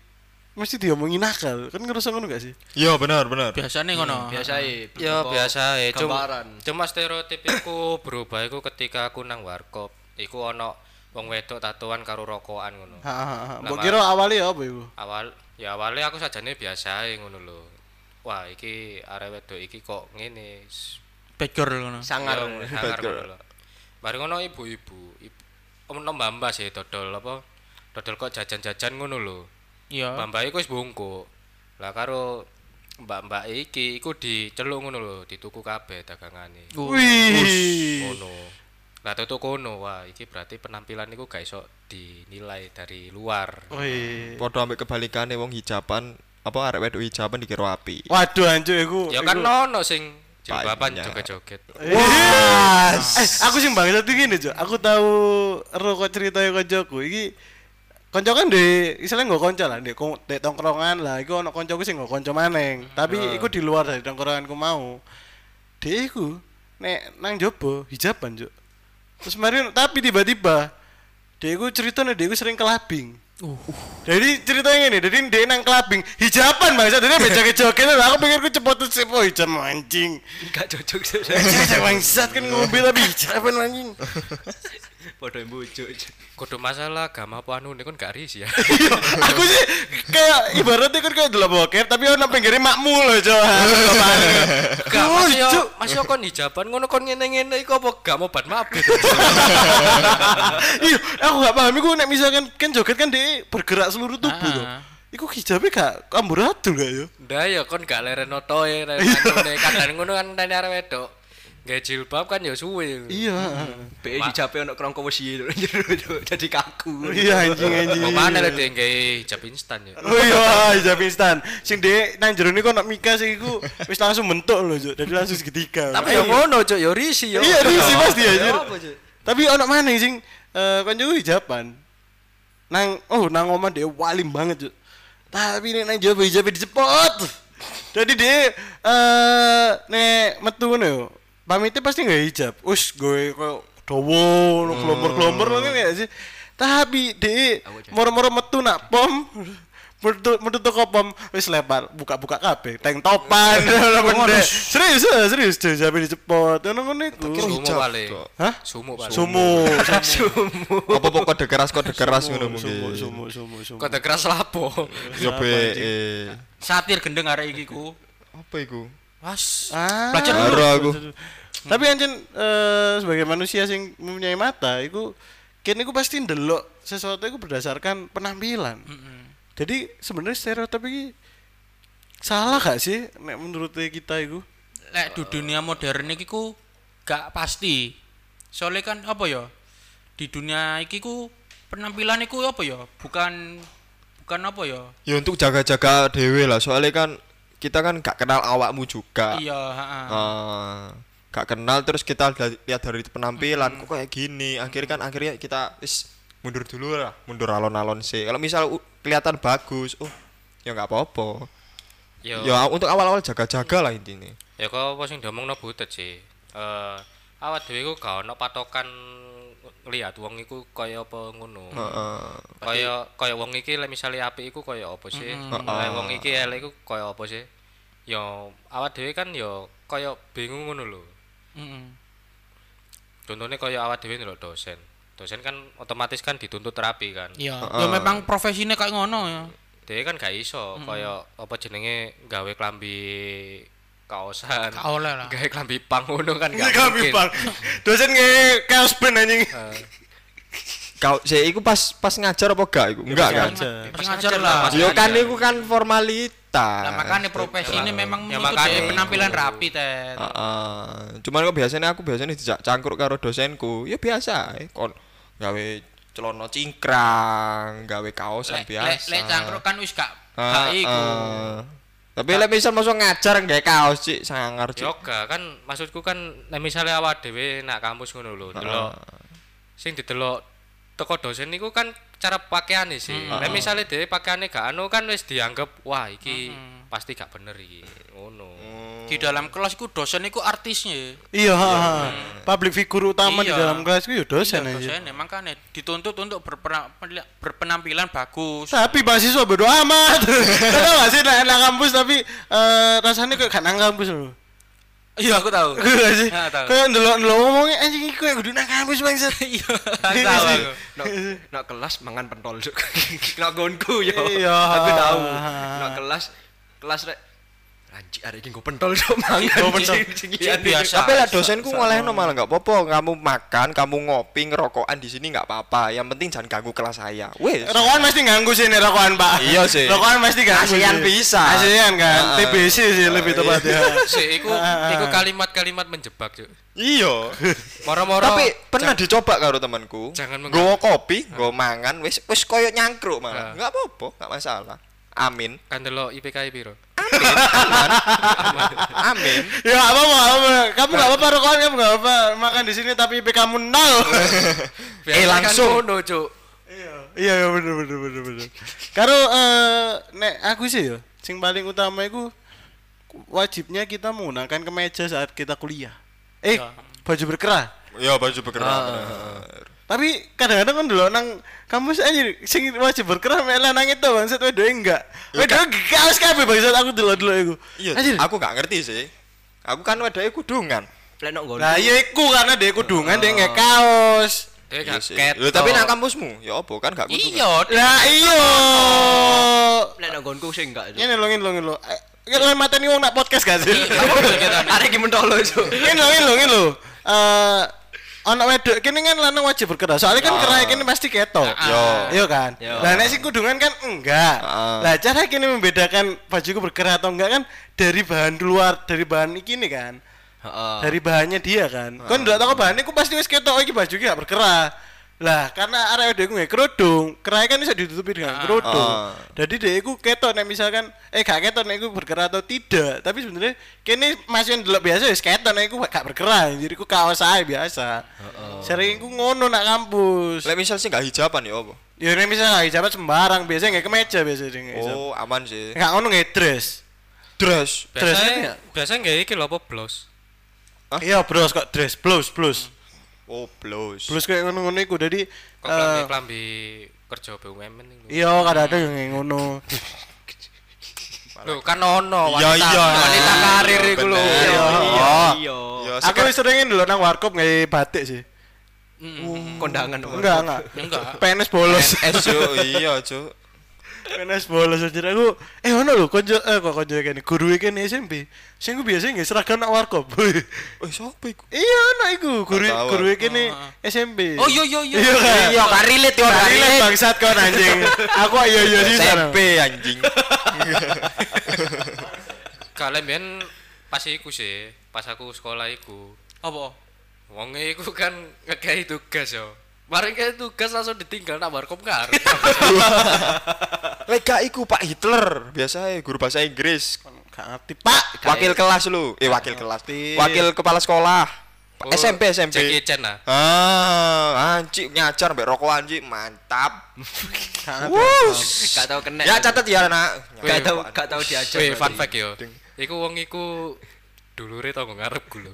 mesti diomongin nakal. Kan ngerasa ngono gak sih? Iya benar benar. Biasane ngono. Biasa e. Ya biasa ya, cuma, cuma stereotip iku berubah iku ketika aku nang warkop. Iku ono wong wedok tatoan karo rokokan ngono. Mbok kira awalnya apa iku? Awal ya awalnya aku sajane biasa ngono lho. Wah, iki arek wedok iki kok ngene. Bad girl ngono. Sangar. Yo, sangar ngono. Bareng ngono ibu-ibu, ibu om mbak sih dodol apa? Dodol kok jajan-jajan ngono lho. Iya. Mbak iku wis bungkuk. Lah karo mbak-mbak iki iku diceluk ngono lho, dituku kabeh dagangane. Wih. Ngono. Lah tutuk kono, wah iki berarti penampilan iku gak iso dinilai dari luar. Wih. Padha ambek kebalikane wong hijaban apa arek wedok hijaban dikira api. Waduh anjuk iku. Ya kan iku- ono sing jilbaban joget-joget. Wah. Eh, aku sing banget iki Cuk. Aku tahu ero kok ceritanya koncoku iki konco kan di istilahnya nggak konco lah di, di tongkrongan lah. Iku ono koncoku sing nggak konco maneng tapi iku di luar dari tongkronganku mau. Dia iku nek nang jobo hijaban juk terus mari tapi tiba-tiba dia iku ceritanya dia iku sering kelabing jadi ceritanya ini, jadi dia nang kelabing hijaban bangsa, jadi joget lah. Aku pikir ku cepet tuh sih, oh hijab anjing. Gak cocok sih. Hijab bangsat kan ngombe tapi hijaban anjing. Padha mbujuk. Kudu masalah agama apa anu kan gak risih ya. Iya, aku sih kayak ibaratnya kan kayak dulu boker tapi ono pinggirnya makmu loh coba Gak Oh, masih masih kon hijaban ngono kon ngene-ngene iku apa gak mau ban mabit. iya aku gak paham iku nek misalkan kan joget kan dia bergerak seluruh tubuh Ah. loh iku hijabnya gak amburadul gak ya Ndah ya kon gak leren otoe leren kadang ngono kan tane arek wedok. Gak jilbab kan ya suwe. iya Be hijabe ono krongko wesi jadi kaku. iya anjing anjing Mau mana lek dia nggae hijab instan ya. Oh iya, hijab instan. Sing dek nang jero niku ono mika sing iku wis langsung bentuk loh, Cuk. Jadi langsung seketika. Tapi ya ngono cuk, ya risih ya. Iya, risih pasti Ya anjir. Tapi ono maneh sing eh kancaku hijaban. Nang oh nang omah dia walim banget, Cuk. Tapi nek nang jaba hijabnya dicepot. Jadi dia eh nek metu ngono yo. Pamitnya pasti nggak hijab. Us gue no glomber-glomber ngono kan ya sih. Tapi dia moro-moro metu nak pom menutup menutup kopom wis lebar buka-buka kabeh tank topan pendek serius eh, serius serius sampe dicepot ngono ngono iku Sumu hijab, paling. Hah Sumu paling. sumu sumu apa apa kode keras kode keras ngono sumu mungkin sumu sumu sumu Kode keras lapo. yo be eh. Satir gendeng arek iki ku. apa iku Was. Ah, Belajar dulu. Baru aku. Tapi anjen eh, sebagai manusia sing mempunyai mata, iku kene iku pasti ndelok sesuatu iku berdasarkan penampilan. Jadi sebenarnya stereotip iki salah gak sih nek menurut kita iku? Lek di dunia modern iki ku gak pasti. Soalnya kan apa ya? Di dunia iki ku penampilan iku apa ya? Bukan bukan apa ya? ya untuk jaga-jaga dewe lah soalnya kan kita kan gak kenal awakmu juga Iya, heeh. Ah, gak kenal terus kita lihat dari penampilan kok kayak gini akhirnya kan akhirnya kita is mundur dulu lah mundur alon-alon sih kalau misal u- kelihatan bagus oh ya nggak apa-apa Yo. ya untuk awal-awal jaga-jaga lah intinya Ya kok apa sing diomongno butet sih. Eh awak dhewe iku gak ono patokan lihat wong iku kaya apa ngono. Heeh. Kaya kaya wong iki lek misale apik iku kaya apa sih? Lek wong iki elek iku kaya apa sih? Ya awak dhewe kan ya kaya bingung ngono lho. Heeh. Contohnya kaya awak dhewe ndelok dosen. Dosen kan otomatis kan dituntut terapi kan. Iya, ya memang profesinya kayak ngono ya. Dhewe kan gak iso kaya apa jenenge gawe klambi kaosan. Gak oleh lah. Gawe klambi pang ngono kan gak mungkin. bang, dosen nge chaos band anjing. kau saya iku pas pas ngajar apa gak iku enggak kan ngajar. Pas ngajar lah. Yo kan iku kan formalitas Lah makanya profesi ini memang Ya, makanya ya, penampilan itu. rapi teh. Heeh. cuman kok biasanya aku biasanya dijak cangkruk karo dosenku ya biasa eh kon gawe celana cingkrang gawe kaosan Lek lek biasa lek cangkruk kan wis gak gak iku. ah. tapi lek misal masuk ngajar nggak kaos sih sangar sih Yoga kan maksudku kan nek misale awak dhewe nak kampus ngono lho, delok sing didelok teko dosen niku kan cara pakaiane sih. Nek misale dhewe pakaiane gak anu kan wis dianggap wah iki pasti gak bener iki. Ngono. Di dalam kelas iku dosen iku artisnya. Iya, ha. public figure utama di Iya. dalam kelas itu ya dosen Iya, aja. dosen emang kan dituntut untuk berpena- berpenampilan bagus. Tapi mahasiswa bodo amat. Tahu gak sih nak kampus tapi eh, rasanya kayak gak nang kampus loh. Iya, aku tahu. Gue gak sih? Ah, tahu. Kayak ndelok ndelok ngomongnya anjing iki kayak kudu nang kampus bangsat. Iya, aku tahu aku. Nak nak kelas mangan pentol cuk. Nak gonku yo. Iya. Aku tahu. Nak kelas kelas rek anjing arek iki nggo pentol cuk mangan. Nggo pentol. Biasa. tapi lah dosenku ngolehno malah nggak apa-apa kamu makan kamu ngopi ngerokokan di sini nggak apa-apa yang penting jangan ganggu kelas saya wes Rokokan mesti ganggu sih nih rokokan pak. Iya sih. Rokokan mesti ganggu. Sih. bisa. ASEAN kan. TBC sih lebih tepatnya. Sik iku iku kalimat-kalimat menjebak, Cuk. iya Moro-moro tapi pernah dicoba karo temanku Jangan gue kopi gue mangan wes wes koyo nyangkruk malah Ah. nggak apa-apa nggak masalah amin kan delok IPK piro? amin Ya apa apa. Kamu gak apa-apa rokokan kamu gak apa makan di sini tapi IP kamu nol. Eh, langsung. Kan ngono, Cuk. Iya, iya iya, bener bener bener bener. Karo eh nek aku sih ya, sing paling utama itu wajibnya kita menggunakan kemeja saat kita kuliah. Eh, baju berkerah. ya baju bergerak Ah. Tapi kadang-kadang kan dulu nang kampus aja sing wajib berkerah mek lanang itu bangsat wedo enggak. Wedo gaus kabeh bangsat aku dulu-dulu iku. iya Anjir. aku nggak ngerti sih aku kan wedoknya kudungan nak gonku. Nah, iya iku karena dia kudungan dia nggak kaos. Dia Iya gak sih. ket. Lho, tapi nak kampusmu ya apa kan gak kudungan Iya, Lah iya. Lek nak gonku sih enggak. Cuk. Ini lo ini lo ini lo. Kita mateni wong nak podcast gak sih? Arek iki mentol Cuk. Ini lo ini lo ini lo. Eh anak wedok kini kan lanang wajib berkerah. Soalnya kan kerah kini pasti ketok. Yo. Iya kan? Yo. Lah nek sing kudungan kan enggak. Ah. Lah cara kini membedakan bajuku berkerah atau enggak kan dari bahan luar, dari bahan iki nih kan. Dari bahannya dia kan. Kon ndelok toko bahannya ku pasti wis ketok iki baju gak berkerah. Lah, karena arek wedok nggak kerudung, kerahnya kan bisa ditutupi dengan kerudung. Ah. Jadi dia iku ketok nek misalkan eh gak ketok nek iku berkerah atau tidak. Tapi sebenarnya kene masih ndelok biasa wis ketok nek iku gak berkerah. Jadi iku kaos ae biasa. Sering iku ngono nak kampus. Lek misal sih gak hijaban ya apa Ya nek misalnya gak hijabat sembarang, biasanya nggak kemeja dia nggak hijab. oh aman sih Nggak ngono nggak dress. dress Dressnya Biasanya biasanya nggak iki lho apa blos. Iya, bros kok dress, blouse, blouse. Oh blouse Blouse kayak ngono-ngono iku. Eh, klambi klambi kerja BUMN itu. Iya, kadang-kadang yang ngono. Lho kan ono Iya, wanita, iya. wanita karir iku lho. Iya, Oh. iya. Ya, Aku wis sering dulu nang warkop nggak batik sih. kondangan. Enggak, enggak. Enggak. PNS bolos. cuk iya cuk PNS bolos aja aku. Eh ono lho konco eh kok konco kene guru iki nih SMP. Sing ku biasa nggih seragam nak warkop. oh siapa iku Iya ono iku guru Nggak guru iki nih SMP. Oh iya iya iya. Iya kan? Iya, relate yo, gak Relate relate. bangsat kon anjing. Aku iya iya sih. SMP anjing Kalian ben pas iku sih, pas aku sekolah iku. Apa? Wong iku kan ngekei tugas yo. Mari kayak tugas langsung ditinggal nak warkop kar. Lega iku Pak Hitler. Biasa guru bahasa Inggris. Gak ngerti, Pak. wakil kelas lu. Eh wakil kelas. Wakil kepala sekolah. Oh, SMP SMP Jackie Chan ah? Anjing nyacar mbak rokok anjing. Mantap. Wuss. Gak tau kena. ya catat ya nak. Gak tau gak tau diajar. Weh, fun fact yo. Iku wong iku dulure tau ngarep ku lho.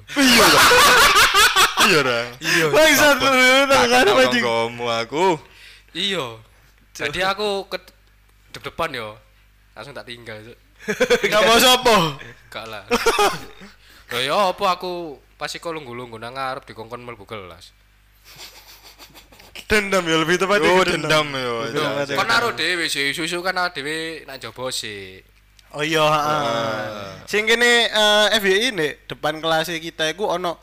iya dah Bangsat lu tak tak kan tahu anjing. kamu aku Iya. Jadi aku ke depan yo. Langsung tak tinggal. Cuk. Gak mau sopo. Gak lah. Lah ya apa aku pas iku lungguh-lungguh nang ngarep dikongkon mlebu kelas. Dendam ya lebih tepat oh dendam yo Dendam, iya. dendam. Kon naruh dhewe sih, susu kan dhewe nak jobo sih. Oh iya, heeh. Sing kene eh, FYI nih depan kelas kita iku ono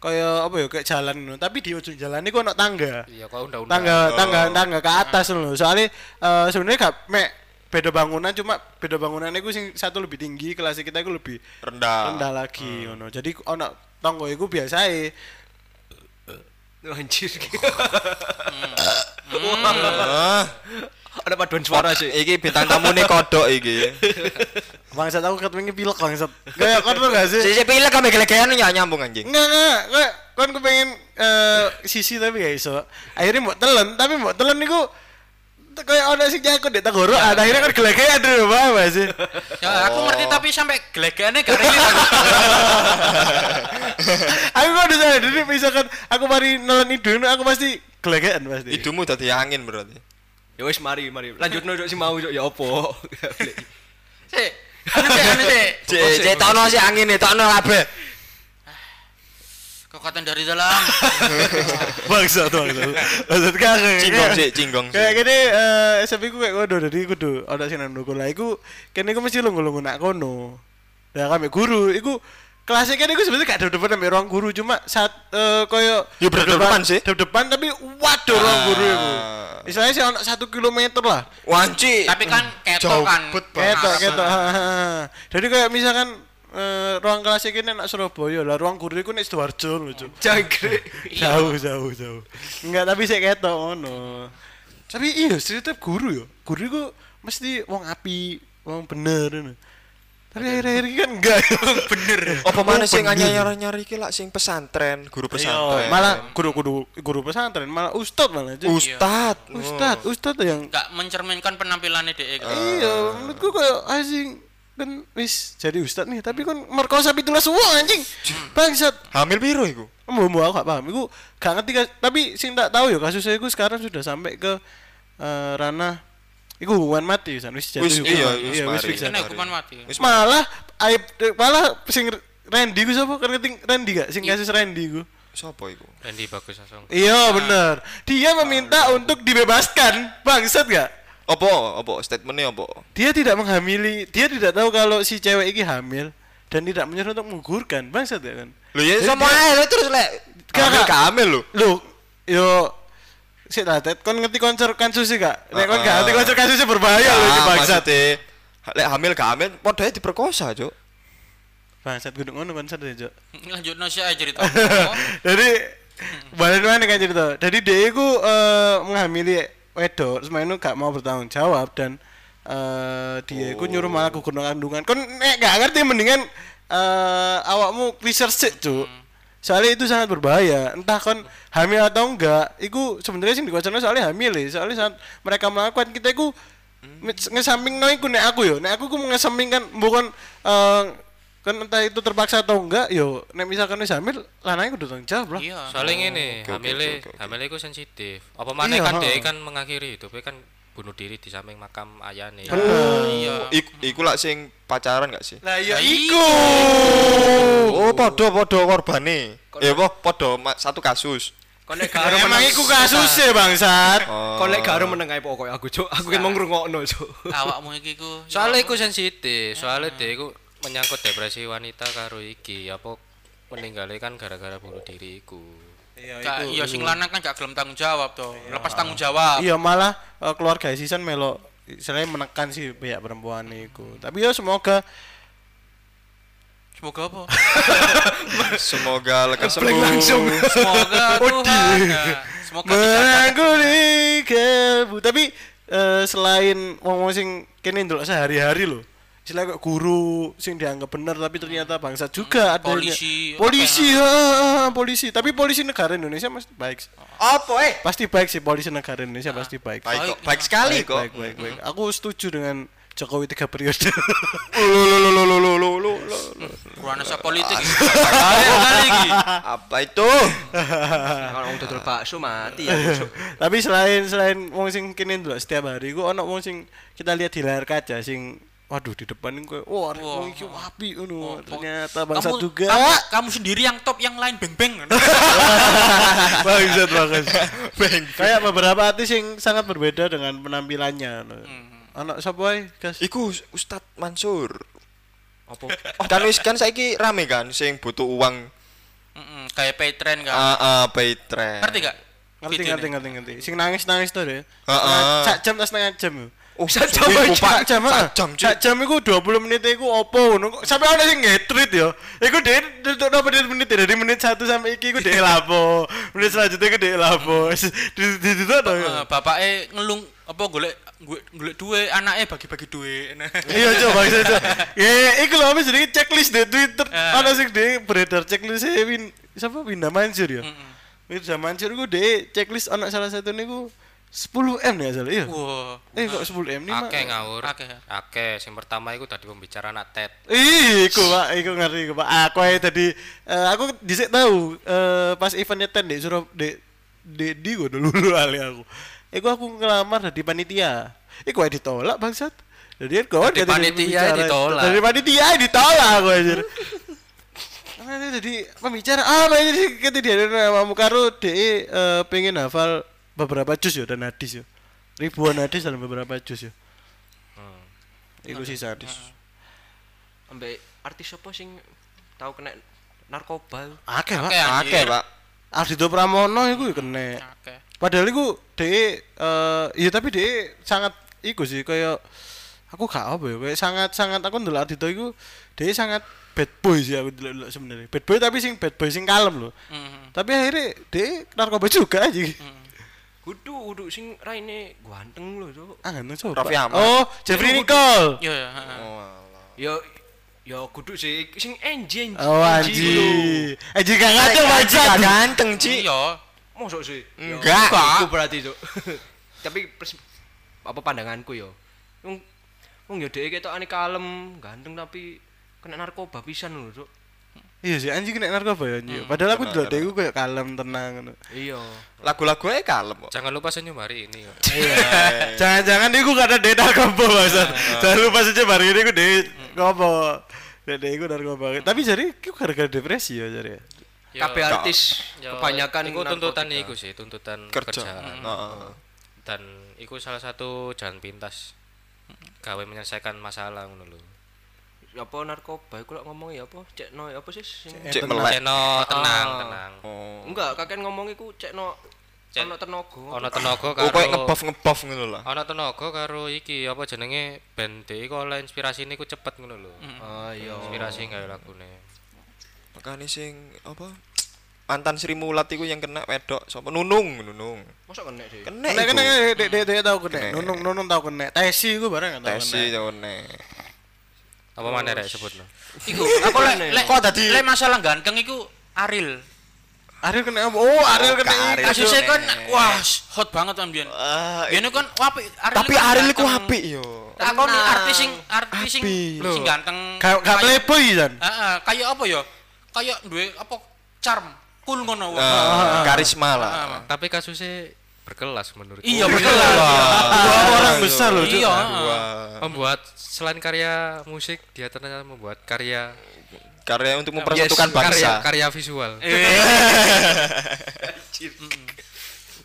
kaya apa ya kayak jalan ngono, tapi di ujung jalan iku ono tangga. Iya, kok undang-undang. Tangga tangga tangga ke atas lho. Soalnya eh, sebenarnya gak mek beda bangunan cuma beda bangunan iku sing satu lebih tinggi, kelas kita iku lebih rendah rendah lagi ngono. Jadi ono tangga iku biasae Oh, Anjir. ah Ada paduan suara sih. iki bintang tamu nih kodok iki bangsat aku ketemu pilek bangsat. Kayak tuh gak sih? si si pilek kami gelegean ya nyambung anjing Enggak enggak, kayak kan kepengen eh sisi tapi gak iso. Akhirnya mau telan, tapi mau telan niku kayak ada sing nyangkut di tenggorokan. Akhirnya kan gelegean dulu apa sih? Ya aku ngerti tapi sampai gelegane gak relate aku. kok udah sadar jadi misalkan aku mari nelan hidung aku pasti gelegean pasti. hidungmu tadi angin berarti Ya wis mari mari. Lanjut no si mau Cuk. ya opo. Sik. Anu sik, anu sik. cek cek tono si angin nih tono labe Kekuatan dari dalam. Bangsa tuh bangsa. Maksud kakak. cinggong sih cinggong sih Kayak gini eh SMP ku kayak kono jadi kudu ada sing nang nukul. Lah iku kene iku mesti lungguh-lungguh nak kono. Lah kami guru iku kelasnya kan iku sebenarnya gak depan sama ruang guru cuma saat eh koyo Ya, berdepan sih. depan tapi waduh ruang guru. Ah. Istilahnya sih ono satu kilometer lah. wanci tapi kan Jauh ketok kan. Ketok ketok. ha, ha. Jadi kayak misalkan eh, ruang kelas iki nek Surabaya lah ruang guru iku nek Sidoarjo lho, Cuk. Jangkrik. jauh jauh jauh enggak tapi saya ketok ngono tapi iya setiap guru yo guru itu mesti wong api wong bener ngono. Tapi akhir-akhir ini kan enggak bener. Apa mana bener. nyari nyari ki lah sing pesantren guru Iya, pesantren? malah guru guru guru pesantren malah ustad malah Cuk. ustad? Ustad ustad yang Gak mencerminkan penampilannya dek. iya menurutku kayak asing kan wis jadi ustad nih tapi kan merkosa pitulah semua anjing. Bangsat. Hamil biru iku? Mau mau aku gak paham. Iku gak ngerti tapi sing tak tahu ya kasusnya iku sekarang sudah sampai ke eh, ranah iku hukuman mati san wis jatuh Wis, hukuman iya, wis iya wis mari. fix Kena hukuman mati. Wis Malah aib malah sing Randy ku sapa? Kan ngerti Randy gak sing kasus Randy ku. Sopo iku? Randy bagus langsung. Iya bener. Dia meminta untuk dibebaskan. Bangsat gak? Apa? Apa statementnya apa? Dia tidak menghamili, dia tidak tahu kalau si cewek ini hamil dan tidak menyuruh untuk menggugurkan. Bangsat ya kan? Lho ya sama ae lho, terus lek Gak, hamil lho. Lu yo sik lah Ted, kon ngerti konser kasus sih gak? Nek kon gak ngerti konser berbahaya iki Ah, bangsat. maksudnya, Lek hamil gak hamil padha ae diperkosa, Cuk. Bangsat kudu ngono konser ya, Cuk. Lanjut nasi aja cerita. Oh, Jadi balik mana kan cerita. Jadi dia itu eh, menghamili wedok, semua itu gak mau bertanggung jawab dan eh dia itu nyuruh malah gugur kandungan. Kon nek gak ngerti mendingan eh awakmu research sih, Cuk. Soalnya itu sangat berbahaya. Entah kon hamil atau enggak, itu sebenarnya sih dikuasain soalnya hamil ya. Soalnya saat mereka melakukan kita itu ngesamping no iku nek aku yo, nek aku ku ngesampingkan bukan eh kan entah itu terpaksa atau enggak yo nek misalkan wis hamil lanangnya kudu tanggung jawab lah Iya. Soalnya ngene, oke, oke, hamile oke, oke. hamile iku sensitif. Apa maneh Iya, kan dia kan mengakhiri hidupnya kan bunuh diri di samping makam ayahnya. Iya. Iku, iku lah sing pacaran gak sih? lah iya iku Oh, podo podo korbane. Ya apa podo ma- satu kasus. Kon nek gak emang iku kasusnya bangsat Oh. Kon nek gak meneng ae pokoknya aku, Cuk. Aku kan mau ngrungokno, Cuk. Awakmu iki ku. Soalnya iku sensitif, soalnya dia iku menyangkut depresi wanita karo iki apa meninggalnya kan gara-gara bunuh diri iku. Iya Gak iya sing lanang kan gak gelem tanggung jawab to. Lepas tanggung jawab. iya malah eh, keluarga Sisan melo istilahnya menekan sih pihak perempuan itu tapi ya semoga Semoga apa? Semoga lekas sembuh. langsung. Semoga Tuhan. ya. Semoga menangguni kebu tapi eh, selain wong-wong sing kene ndelok sehari-hari loh istilah kok guru sing dianggap bener tapi ternyata bangsa juga ada polisi, polisi ya, polisi tapi polisi negara Indonesia mas baik. Apa eh? pasti baik sih polisi negara Indonesia pasti baik Baik kok, Baik, baik sekali baik, kok. baik, baik, baik. aku setuju dengan Jokowi tiga periode Lo lo lo lo lo lo lo lo. Kurang asa politik. Iki. Apa itu? Kalau wong dodol bakso mati ya, tapi selain selain wong sing kene ndelok setiap hari ku ono wong sing kita lihat di layar kaca sing waduh di depan ini kayak wah wong iki api ngono Oh, ternyata bangsa kamu, juga Kamu, kamu sendiri yang top, yang lain beng-beng. bangsat banget kayak beberapa artis yang sangat berbeda dengan penampilannya anak sapa ae guys Iku Ustad Mansur. Apa? Kan wis kan saiki rame kan sing butuh uang kayak pay trend kan. ah ah pay trend. Ngerti gak? ngerti ngerti ngerti ngerti sing nangis nangis tuh deh Heeh. sak jam atau setengah jam Oh, sak jam iku, sak jam ah. Jam, sak jam iku 20 menit iku opo ngono kok. Sampai ana sing nge-tweet ya. Iku dhek napa menit menit dari menit 1 sampai iki iku dhek lapo? Menit selanjutnya iku dhek lapo? Di di to Eh, bapaknya ngelung apa golek golek duwe anaknya bagi-bagi duwe. iya coba coba ya iku lho wis checklist di Twitter. Eh. ana sing dhek beredar checklist e Win siapa? Winda Mansur ya? Winda Mansur iku dhek checklist ana salah satu niku 10 M ya salah iya Wah, eh kok 10 M nih mah Akeh ngawur. Akeh. Akeh. Sing pertama iku tadi pembicara anak TED. Ih, iku Pak, iku ngerti iku Pak. Aku ae tadi eh, aku dhisik tahu eh, pas eventnya ten di Surab di di di gua dulu ali aku. Iku aku ngelamar jadi panitia. Iku ae ditolak bangsat. Jadi kan Jadi panitia ditolak. Dari panitia ditolak aku anjir. Nah, jadi pembicara apa ini ketika dia namamu karo de eh, pengen hafal beberapa juz ya dan hadis ya. Ribuan hadis dalam beberapa juz ya. Hmm. Iku sih hadis. Ambek artis apa sing tau kena narkoba? Akeh, Pak. Akeh, Pak. Ardito Pramono iku ya kena. Akeh. Padahal iku dhek eh iya tapi dhek sangat iku sih kayak aku gak apa ya kayak sangat sangat aku ndelok Ardito iku dhek sangat bad boy sih aku ndelok sebenarnya. Bad boy tapi sing bad boy sing kalem loh. Mm. Tapi akhirnya dhek narkoba juga aja. Kudu kudu sing raine ganteng lho, Cuk. Ah, nggak coba. Raffi Ahmad. Oh, Jeffrey Nicole. Iya, ya, heeh. Oh, alah. Ya ya kudu sih sing enjing. Oh, anji. Anji gak ngaco bangsat. Gak ganteng, Ci. Iya. Mosok sih? Enggak. Iku berarti, Cuk. Tapi pers- apa pandanganku yo. Wong wong yo dhek ketokane kalem, ganteng tapi kena narkoba pisan lho, Cuk. Iya sih anjing kena narkoba ya anjing. Padahal aku ndelok dhek iku kayak kalem tenang ngono. Iya. Lagu-lagu ae kalem kok. Jangan lupa senyum hari ini. Jangan-jangan iku gak ada dek narkoba bangsat. Jangan lupa saja hari ini iku dek ngopo. Dek dek iku narkoba. Tapi jadi iku gara-gara depresi ya jadi. Yo, Kabeh artis yo, kebanyakan iku tuntutan narkotika. iku sih, tuntutan Kerja. pekerjaan. Heeh. Dan iku salah satu jalan pintas gawe menyelesaikan masalah ngono lho. Apa narkoba iku lak ngomong ya apa? Cekno ya apa sih sing Cek melek. Ceno tenang, Ah. tenang. Oh. Enggak, kakek ngomong iku cekno Cek- ono tenaga. Ono tenaga Oh, koyo karo ngebuff ngebuff ngono lah. Ono tenaga karo iki apa jenenge band iki kok oleh inspirasi niku cepet ngono lho. Ah iya. Inspirasi gawe lagune. Makane sing apa? Mantan Sri Mulat iku yang kena wedok sapa Nunung, Nunung. Mosok kena sih. Kena Kena iku. kena dek dek tau kena. Nunung nunung tau kena. Tesi iku bareng tau Tesi kena. yo kena. Apa maneh rek sebutno? Iku aku lek lek Kok tadi- lek masalah ganteng iku Aril. Ariel kena apa? Oh, Ariel kena. Kasusnya kan wah hot banget kan Bian. Ah, Bian kan Ariel tapi Ariel ganteng. apik yo. Aku nih artis sing artis sing sing ganteng. Gak gak playboy kan? Kayak apa ya? Kayak duwe apa charm, cool ngono. Ah, karisma lah. Tapi kasusnya berkelas menurut Iya berkelas. Dua orang besar loh. Iya. Membuat selain karya musik dia ternyata membuat karya Karya untuk mempersatukan Yes, bangsa. karya, karya visual.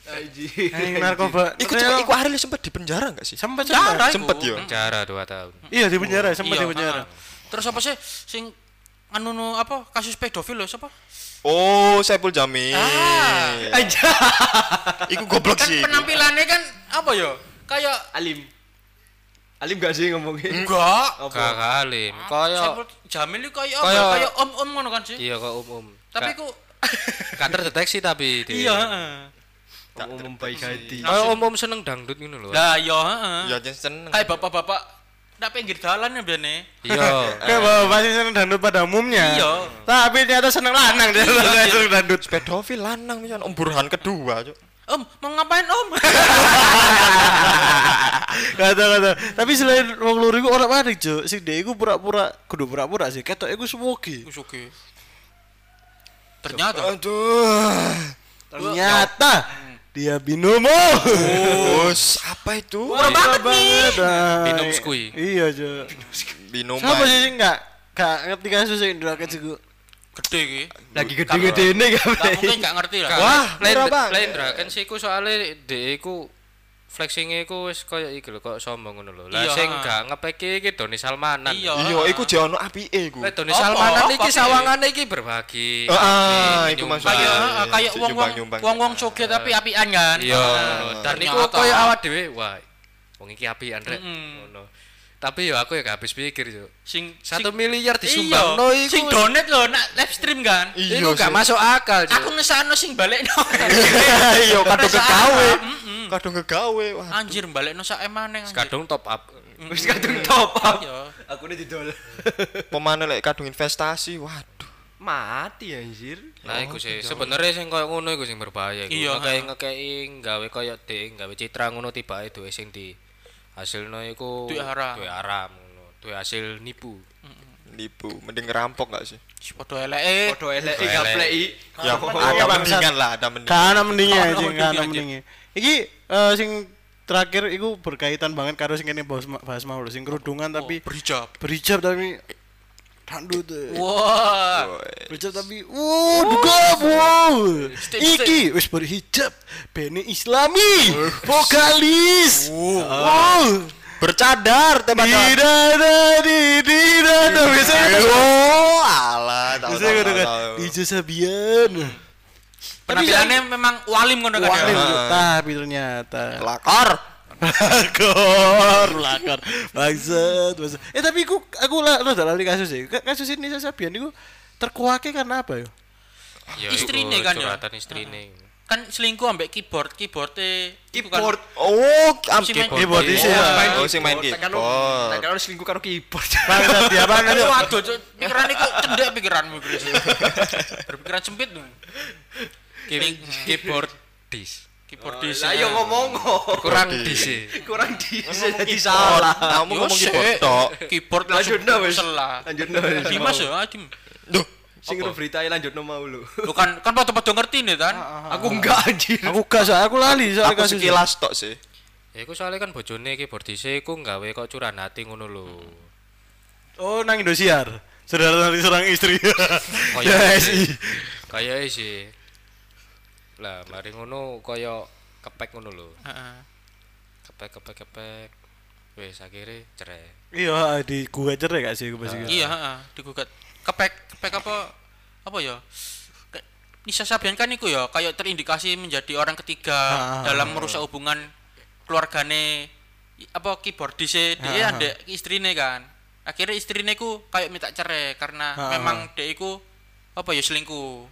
Yang narkoba. Iku Ternyata- iku Ariel sempat di penjara enggak sih? Sempat Penjara sempat. iku. Sempet yo. Penjara 2 tahun. Iya di penjara, sempat Iya, di penjara. heeh. Terus apa sih sing anu nu apa kasus pedofil lho siapa? Oh, Saiful Jamil. Ah. Aja. Iku goblok Kan sih. penampilannya kan apa ya? Kayak Alim. Alim gak sih ngomongin? enggak. Gak kalim. Kaya Saiful Jamil itu kayak apa? Kayak- Kayak om-om ngono kan sih? iya kok umum. Tapi ku gak terdeteksi tapi dia. iya, heeh. Umum baik hati. Kayak umum seneng dangdut ngono lho. Lah iya, heeh. Ya jen seneng. Kayak bapak-bapak ndak pinggir dalan ya biane. Iya. Kayak bawa pasti seneng dangdut pada umumnya. Iya. Tapi ternyata seneng lanang dia seneng dangdut. pedofil lanang misalnya Om Burhan kedua, Cuk. Om, mau ngapain Om? Kata kata. Tapi selain wong loro iku ora mari, Cuk. Sing dhek iku pura-pura kudu pura-pura sih. Ketok iku semogi. Wis oke. Ternyata Aduh. Ternyata dia binomo. Bos, apa itu? Murah banget nih. Binom skui. Iya, Cuk. Binom. Siapa sih enggak gak ngerti kasus yang Indra Keciku? Gede iki. Lagi gede-gede ini Gak mungkin gak ngerti lah. Wah, lain lain kan sih ku soalnya dhek iku flexing iku wis koyo iki lho kok sombong ngono lho. Lah Iya. sing gak ngepeki iki Doni Salmanan. Iya. Iya, iku jek ono apike iku. Lek Doni? Salmanan iki sawangane iki berbagi. Ah, Ini iku maksudnya. Kayak heeh, kayak iya, wong-wong wong-wong joget tapi apian kan. Iya, Ah. Dan iku koyo awak dhewe, wah, wong iki apian rek. Ngono. Tapi ya aku ya gak habis pikir yo. sing Satu miliar iya, disumbang no iku. sing donate lho nak live stream kan. Iya, gak masuk akal, Cuk. Aku ngesano sing balekno. Iya, kadung kegawe. Kadung kegawe. Anjir balekno sak emane anjir. kadung top up. Wis kadung top up. Iya. Aku ini didol. Pemane lek kadung investasi. Waduh. Mati anjir. Nah, iku sih sebenarnya sing koyo ngono iku sing berbahaya iku. Iya, Ngekei ngekei gawe koyo dhek gawe citra ngono tibake duwe sing di hasilno iku Duwe haram. duwe haram ngono. Duwe hasil nipu. Nipu, mending ngerampok gak sih? Padha eleke. Podo elek Podo gapleki. Ya, Oh, ada mendingan lah, ada mendingan. Kana mendingnya Kana aja, mendingnya. Iki eh, sing terakhir iku berkaitan banget karo sing kene bahas bahas mau sing kerudungan tapi berhijab. berhijab tapi dangdut. eh. Wah. Berhijab tapi duga wow. Step, Iki wis berhijab bene Islami. Vokalis. Wow. Bercadar tembak. Tidak ada di tidak ada biasanya Oh, alah, tahu biasanya kan. DJ Sabian. Penampilannya memang walim ngono kan Wah, ya. tapi ternyata Pelakor. Lakor, lakor. Bangsat, bangsat. Eh tapi aku aku lah lo lali kasus sih. Kasus ini saya Sabian itu terkuake karena apa ya? Ya, Istrine kan ya? curhatan istrine. Kan selingkuh ambek keyboard, keyboardnya kan- Keyboard. Oh, am keyboard. keyboard Oh, sih, ya. Oh, sing main keyboard. tekan lu selingkuh karo keyboard. Bangsat dia apa Tapi waduh, pikiran iku cendek pikiranmu Chris. Berpikiran sempit tuh. Key- Keyboard dis. Keyboard Lah dis. yo ngomong Kurang dis. sih. kurang di jadi salah. Kamu Yo, ngomong keyboard tok. Keyboard langsung Lanjut no wis. Lanjut no. Dimas ya, ah, Dim. Duh, Sing ngeru berita lanjut no mau lu. Lu kan kan pada-pada ngerti nih kan. Aku enggak anjir. Aku gak soal aku lali soal aku sekilas tok sih. Ya iku soalnya kan bojone keyboardise iku gawe kok curahan hati ngono lho. Oh, nang Indosiar. Saudara dari seorang istri. Kayak Ya SI. Kayak sih. Lah, mari ngono kaya kepek ngono lho. Heeh. Kepek kepek kepek. Wis akhirnya cerai. Iya, di gua cerai gak sih aku pasti. Iya, heeh, digugat. Kepek kepek apa apa ya? Nisa Sabian kan iku ya kayak terindikasi menjadi orang ketiga Ah. dalam merusak hubungan keluargane apa keyboardise dia Ah. andek istrine kan. Akhirnya istrine ku kayak minta cerai karena Ah. memang dia iku apa ya selingkuh.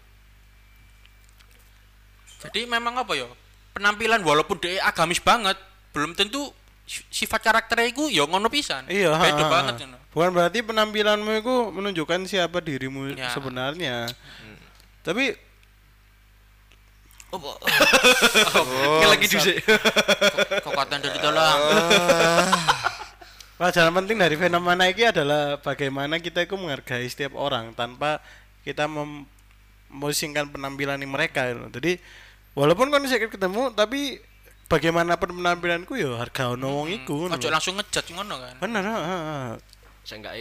Jadi memang apa ya? Penampilan walaupun dia agamis banget, belum tentu si- sifat karakternya iku ya ngono pisan. Iya, Beda ha, ha. banget ngono. Bukan berarti penampilanmu itu menunjukkan siapa dirimu Ya. sebenarnya. Tapi Apa? Ngelagi dhisik. Kekuatan dari tolong. Pelajaran penting dari fenomena ini adalah bagaimana kita itu menghargai setiap orang tanpa kita mem memusingkan penampilan mereka. Jadi walaupun kan saya ketemu tapi bagaimanapun penampilanku ya harga ono wong iku. ngono. Ojo langsung ngejat ngono kan. Bener, heeh, enggak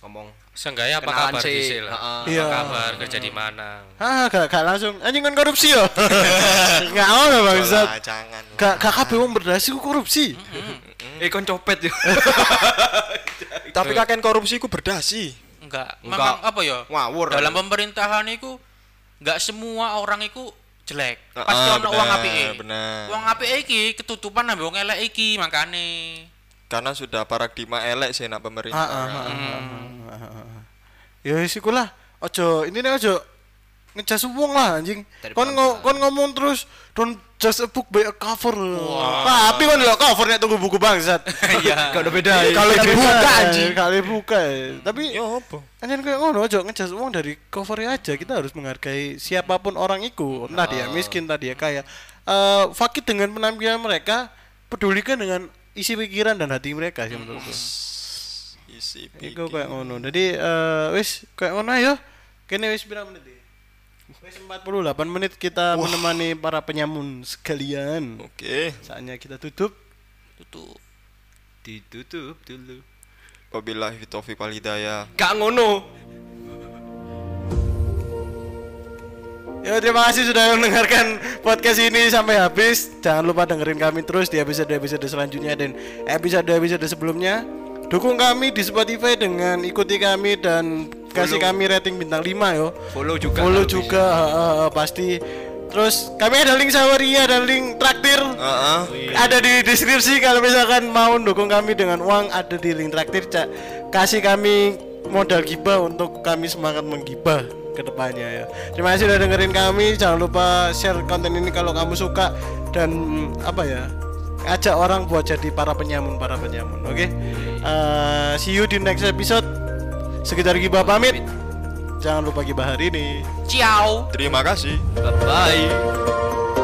ngomong Seenggaknya apa Kenalan kabar sih, lah. heeh. Apa Iya. kabar kerja di mana? Ah, gak, gak langsung anjing kan korupsi ya. Gak ono bangsat. Jangan. Gak gak kabeh wong berdasi ku korupsi. eh kon copet yo. Tapi kakek korupsi ku berdasi. Enggak. Enggak. Memang apa ya? Ngawur. Dalam pemerintahan itu enggak semua orang itu jelek. Pasti Ah, ono wong bener. Wong apike iki ketutupan ambek wong elek iki makane. Karena sudah paradigma elek sih nak pemerintah. Ah, ah, ah, ah, ah, ah, ah. Ya wis iku lah. Ojo intine ojo ngecas wong lah anjing. Dari Kon ngo, kon ngomong terus don't just a book by a cover. Tapi kon lho covernya tunggu buku bangsat. Iya. Gak ada beda. Kalau Gak ada dibuka beda. anjing, kalau dibuka. Tapi Ya apa? Anjir kayak ngono aja ngecas uang dari covernya aja kita harus menghargai siapa pun orang itu entah dia miskin entah dia kaya eh fakir dengan penampilan mereka pedulikan dengan isi pikiran dan hati mereka sih menurutku Isi Iku kayak ngono jadi eh wis kayak ngono ayo kene wis berapa menit ya? 48 menit kita menemani para penyamun sekalian Oke. saatnya kita tutup Tutup. Ditutup dulu. Wabillahi taufiq wal hidayah. Gak ngono. Ya terima kasih sudah mendengarkan podcast ini sampai habis. Jangan lupa dengerin kami terus di episode-episode selanjutnya dan episode-episode sebelumnya. Dukung kami di Spotify dengan ikuti kami dan kasih kami rating bintang 5 yo. Follow juga. Follow juga eh, eh, pasti. Terus kami ada link Sawaria ada link traktir. Heeh. Ada di deskripsi kalau misalkan mau dukung kami dengan uang ada di link traktir Cak. Kasih kami modal gibah untuk kami semangat menggibah ke depannya ya. Terima kasih sudah dengerin kami. Jangan lupa share konten ini kalau kamu suka dan apa ya? Ajak orang buat jadi para penyamun para penyamun. Oke. Eh, see you di next episode. Sekitar gibah pamit. Jangan lupa gibah hari ini. Ciao. Terima kasih. gitu.